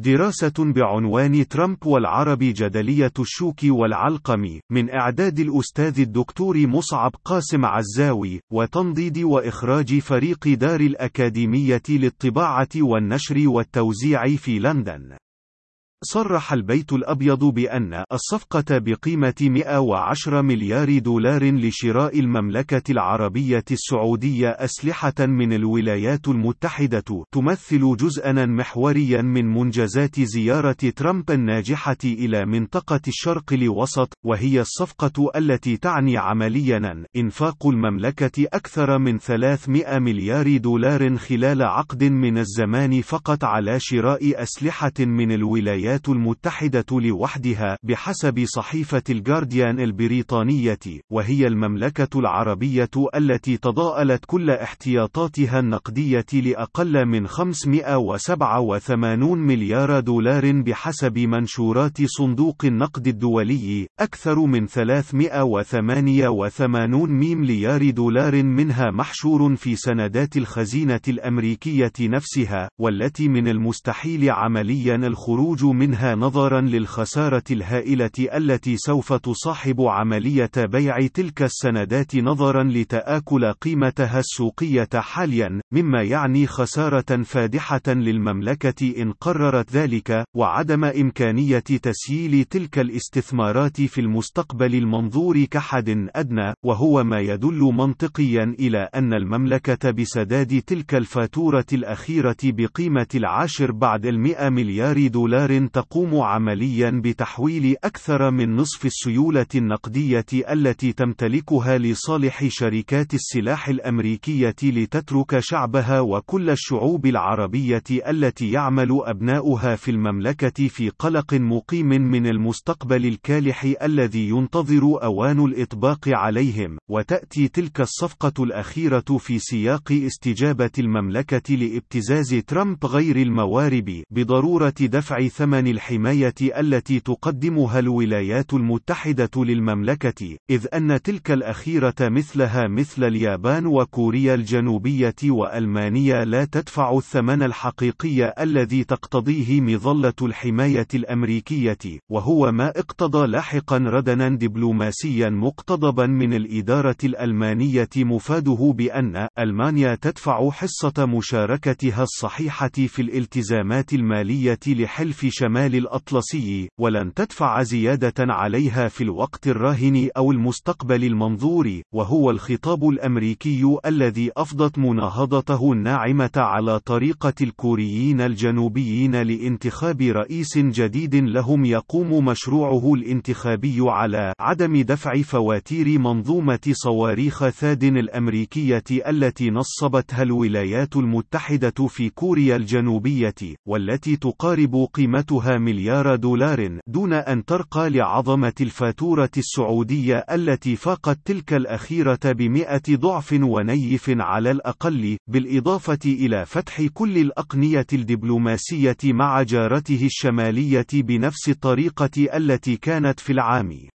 دراسة بعنوان ترامب والعرب جدلية الشوك والعلقم من إعداد الأستاذ الدكتور مصعب قاسم عزاوي وتنضيد وإخراج فريق دار الأكاديمية للطباعة والنشر والتوزيع في لندن. صرح البيت الأبيض بأن الصفقة بقيمة 110 مليار دولار لشراء المملكة العربية السعودية أسلحة من الولايات المتحدة تمثل جزءا محوريا من منجزات زيارة ترامب الناجحة إلى منطقة الشرق الوسط وهي الصفقة التي تعني عمليا إنفاق المملكة أكثر من 300 مليار دولار خلال عقد من الزمان فقط على شراء أسلحة من الولايات الولايات المتحدة لوحدها بحسب صحيفة الجارديان البريطانية وهي المملكة العربية التي تضاءلت كل احتياطاتها النقدية لأقل من 587 مليار دولار بحسب منشورات صندوق النقد الدولي أكثر من 388 مليار دولار منها محشور في سندات الخزينة الأمريكية نفسها والتي من المستحيل عمليا الخروج منها نظرا للخسارة الهائلة التي سوف تصاحب عملية بيع تلك السندات نظرا لتآكل قيمتها السوقية حاليا مما يعني خسارة فادحة للمملكة إن قررت ذلك وعدم إمكانية تسييل تلك الاستثمارات في المستقبل المنظور كحد أدنى وهو ما يدل منطقيا إلى أن المملكة بسداد تلك الفاتورة الأخيرة بقيمة العاشر بعد المئة مليار دولار تقوم عمليا بتحويل أكثر من نصف السيولة النقدية التي تمتلكها لصالح شركات السلاح الأمريكية لتترك شعبها وكل الشعوب العربية التي يعمل أبناؤها في المملكة في قلق مقيم من المستقبل الكالح الذي ينتظر أوان الإطباق عليهم، وتأتي تلك الصفقة الأخيرة في سياق استجابة المملكة لابتزاز ترامب غير الموارب بضرورة دفع ثمن ثمن الحماية التي تقدمها الولايات المتحدة للمملكة، إذ أن تلك الأخيرة مثلها مثل اليابان وكوريا الجنوبية وألمانيا لا تدفع الثمن الحقيقي الذي تقتضيه مظلة الحماية الأمريكية، وهو ما اقتضى لاحقا ردنا دبلوماسيا مقتضبا من الإدارة الألمانية مفاده بأن ألمانيا تدفع حصة مشاركتها الصحيحة في الالتزامات المالية لحلف شمال الأطلسي، ولن تدفع زيادة عليها في الوقت الراهن أو المستقبل المنظور، وهو الخطاب الأمريكي الذي أفضت مناهضته الناعمة على طريقة الكوريين الجنوبيين لانتخاب رئيس جديد لهم يقوم مشروعه الانتخابي على عدم دفع فواتير منظومة صواريخ ثاد الأمريكية التي نصبتها الولايات المتحدة في كوريا الجنوبية، والتي تقارب قيمتها قيمتها مليار دولار دون أن ترقى لعظمة الفاتورة السعودية التي فاقت تلك الأخيرة بمئة ضعف ونيف على الأقل بالإضافة إلى فتح كل الأقنية الدبلوماسية مع جارته الشمالية بنفس الطريقة التي كانت في العام.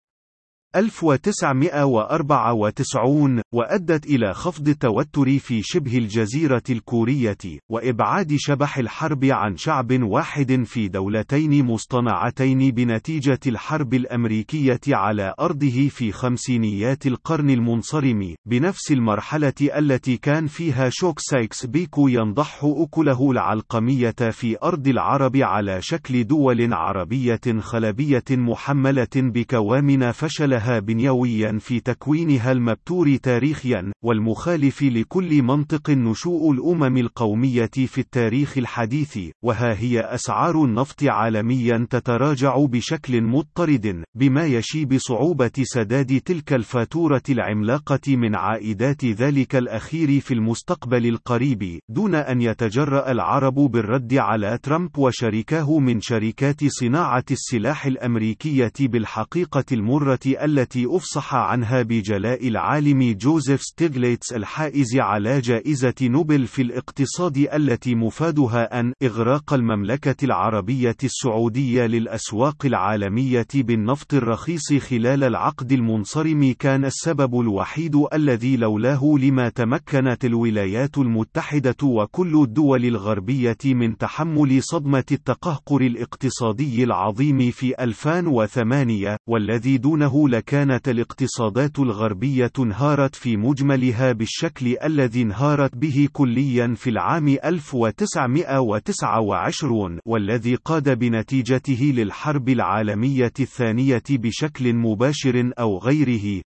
1994 وأدت إلى خفض التوتر في شبه الجزيرة الكورية وإبعاد شبح الحرب عن شعب واحد في دولتين مصطنعتين بنتيجة الحرب الأمريكية على أرضه في خمسينيات القرن المنصرم بنفس المرحلة التي كان فيها شوك سايكس بيكو ينضح أكله العلقمية في أرض العرب على شكل دول عربية خلبية محملة بكوامن فشل لها بنيويا في تكوينها المبتور تاريخيا والمخالف لكل منطق نشوء الأمم القومية في التاريخ الحديث وها هي أسعار النفط عالميا تتراجع بشكل مضطرد بما يشي بصعوبة سداد تلك الفاتورة العملاقة من عائدات ذلك الأخير في المستقبل القريب دون أن يتجرأ العرب بالرد على ترامب وشركاه من شركات صناعة السلاح الأمريكية بالحقيقة المرة التي أفصح عنها بجلاء العالم جوزيف ستيغليتس الحائز على جائزة نوبل في الاقتصاد التي مفادها أن إغراق المملكة العربية السعودية للأسواق العالمية بالنفط الرخيص خلال العقد المنصرم كان السبب الوحيد الذي لولاه لما تمكنت الولايات المتحدة وكل الدول الغربية من تحمل صدمة التقهقر الاقتصادي العظيم في 2008 والذي دونه لكانت الاقتصادات الغربية انهارت في مجملها بالشكل الذي انهارت به كليا في العام 1929 والذي قاد بنتيجته للحرب العالمية الثانية بشكل مباشر أو غيره.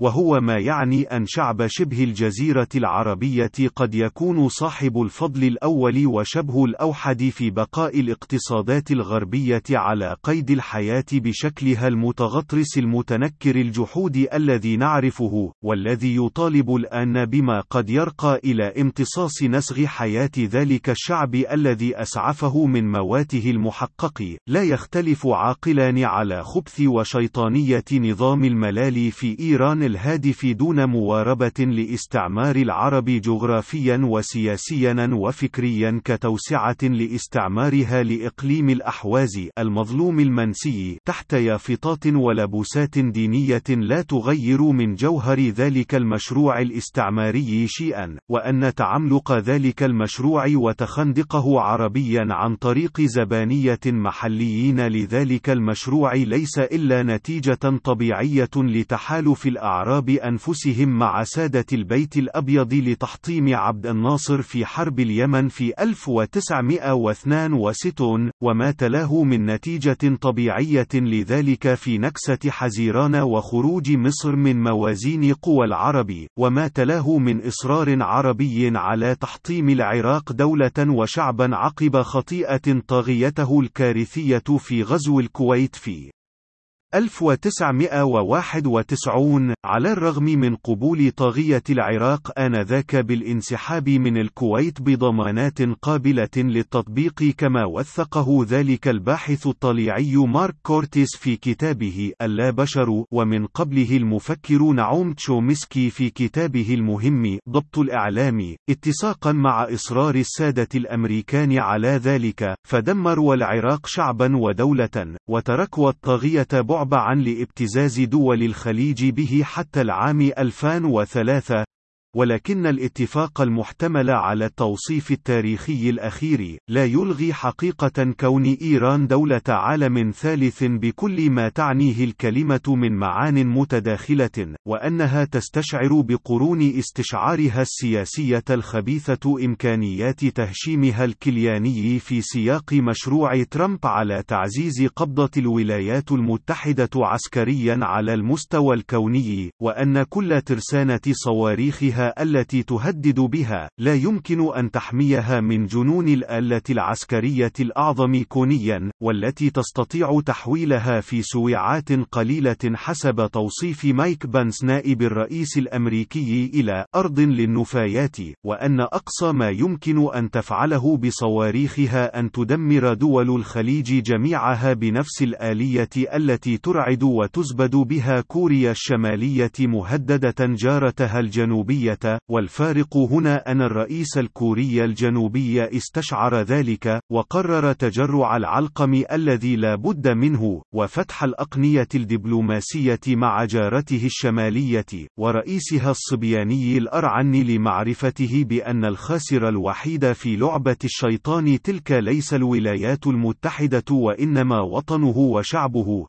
وهو ما يعني أن شعب شبه الجزيرة العربية قد يكون صاحب الفضل الأول وشبه الأوحد في بقاء الاقتصادات الغربية على قيد الحياة بشكلها المتغطرس المتنكر الجحود الذي نعرفه، والذي يطالب الآن بما قد يرقى إلى امتصاص نسغ حياة ذلك الشعب الذي أسعفه من مواته المحقق، لا يختلف عاقلان على خبث وشيطانية نظام الملال في إيران الهادف دون مواربة لاستعمار العرب جغرافيا وسياسيا وفكريا كتوسعة لاستعمارها لإقليم الأحواز المظلوم المنسي تحت يافطات ولبوسات دينية لا تغير من جوهر ذلك المشروع الاستعماري شيئا، وأن تعملق ذلك المشروع وتخندقه عربيا عن طريق زبانية محليين لذلك المشروع ليس إلا نتيجة طبيعية لتحالف الأعراض أعراب أنفسهم مع سادة البيت الأبيض لتحطيم عبد الناصر في حرب اليمن في 1962 وما تلاه من نتيجة طبيعية لذلك في نكسة حزيران وخروج مصر من موازين قوى العرب وما تلاه من إصرار عربي على تحطيم العراق دولة وشعبا عقب خطيئة طاغيته الكارثية في غزو الكويت في 1991 على الرغم من قبول طاغية العراق آنذاك بالانسحاب من الكويت بضمانات قابلة للتطبيق كما وثقه ذلك الباحث الطليعي مارك كورتيس في كتابه اللا بشر ومن قبله المفكر نعوم تشومسكي في كتابه المهم ضبط الإعلام اتساقا مع إصرار السادة الأمريكان على ذلك فدمروا العراق شعبا ودولة وتركوا الطاغية بعبعا لابتزاز دول الخليج به حتى العام 2003 ولكن الاتفاق المحتمل على التوصيف التاريخي الأخير لا يلغي حقيقة كون إيران دولة عالم ثالث بكل ما تعنيه الكلمة من معان متداخلة، وأنها تستشعر بقرون استشعارها السياسية الخبيثة إمكانيات تهشيمها الكلياني في سياق مشروع ترامب على تعزيز قبضة الولايات المتحدة عسكريا على المستوى الكوني، وأن كل ترسانة صواريخها التي تهدد بها لا يمكن أن تحميها من جنون الآلة العسكرية الأعظم كونيا والتي تستطيع تحويلها في سويعات قليلة حسب توصيف مايك بانس نائب الرئيس الأمريكي إلى أرض للنفايات وأن أقصى ما يمكن أن تفعله بصواريخها أن تدمر دول الخليج جميعها بنفس الآلية التي ترعد وتزبد بها كوريا الشمالية مهددة جارتها الجنوبية والفارق هنا أن الرئيس الكوري الجنوبي استشعر ذلك، وقرر تجرع العلقم الذي لا بد منه، وفتح الأقنية الدبلوماسية مع جارته الشمالية، ورئيسها الصبياني الأرعن لمعرفته بأن الخاسر الوحيد في لعبة الشيطان تلك ليس الولايات المتحدة وإنما وطنه وشعبه،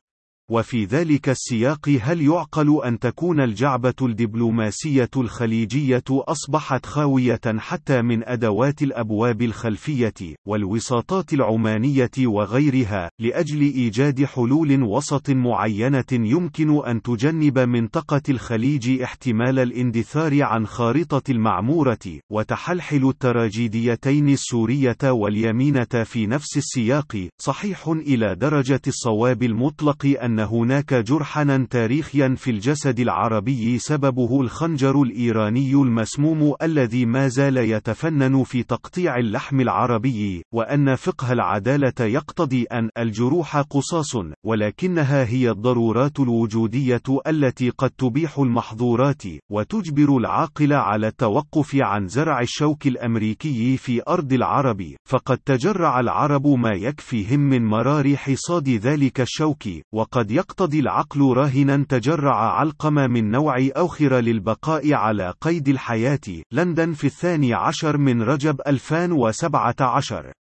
وفي ذلك السياق هل يعقل أن تكون الجعبة الدبلوماسية الخليجية أصبحت خاوية حتى من أدوات الأبواب الخلفية، والوساطات العمانية وغيرها، لأجل إيجاد حلول وسط معينة يمكن أن تجنب منطقة الخليج احتمال الاندثار عن خارطة المعمورة، وتحلحل التراجيديتين السورية واليمينة في نفس السياق، صحيح إلى درجة الصواب المطلق أن أن هناك جرحنا تاريخيا في الجسد العربي سببه الخنجر الإيراني المسموم الذي ما زال يتفنن في تقطيع اللحم العربي، وأن فقه العدالة يقتضي أن الجروح قصاص، ولكنها هي الضرورات الوجودية التي قد تبيح المحظورات، وتجبر العاقل على التوقف عن زرع الشوك الأمريكي في أرض العرب، فقد تجرع العرب ما يكفيهم من مرار حصاد ذلك الشوك، وقد يقتضي العقل راهنا تجرع علقم من نوع أوخر للبقاء على قيد الحياة. لندن في الثاني عشر من رجب 2017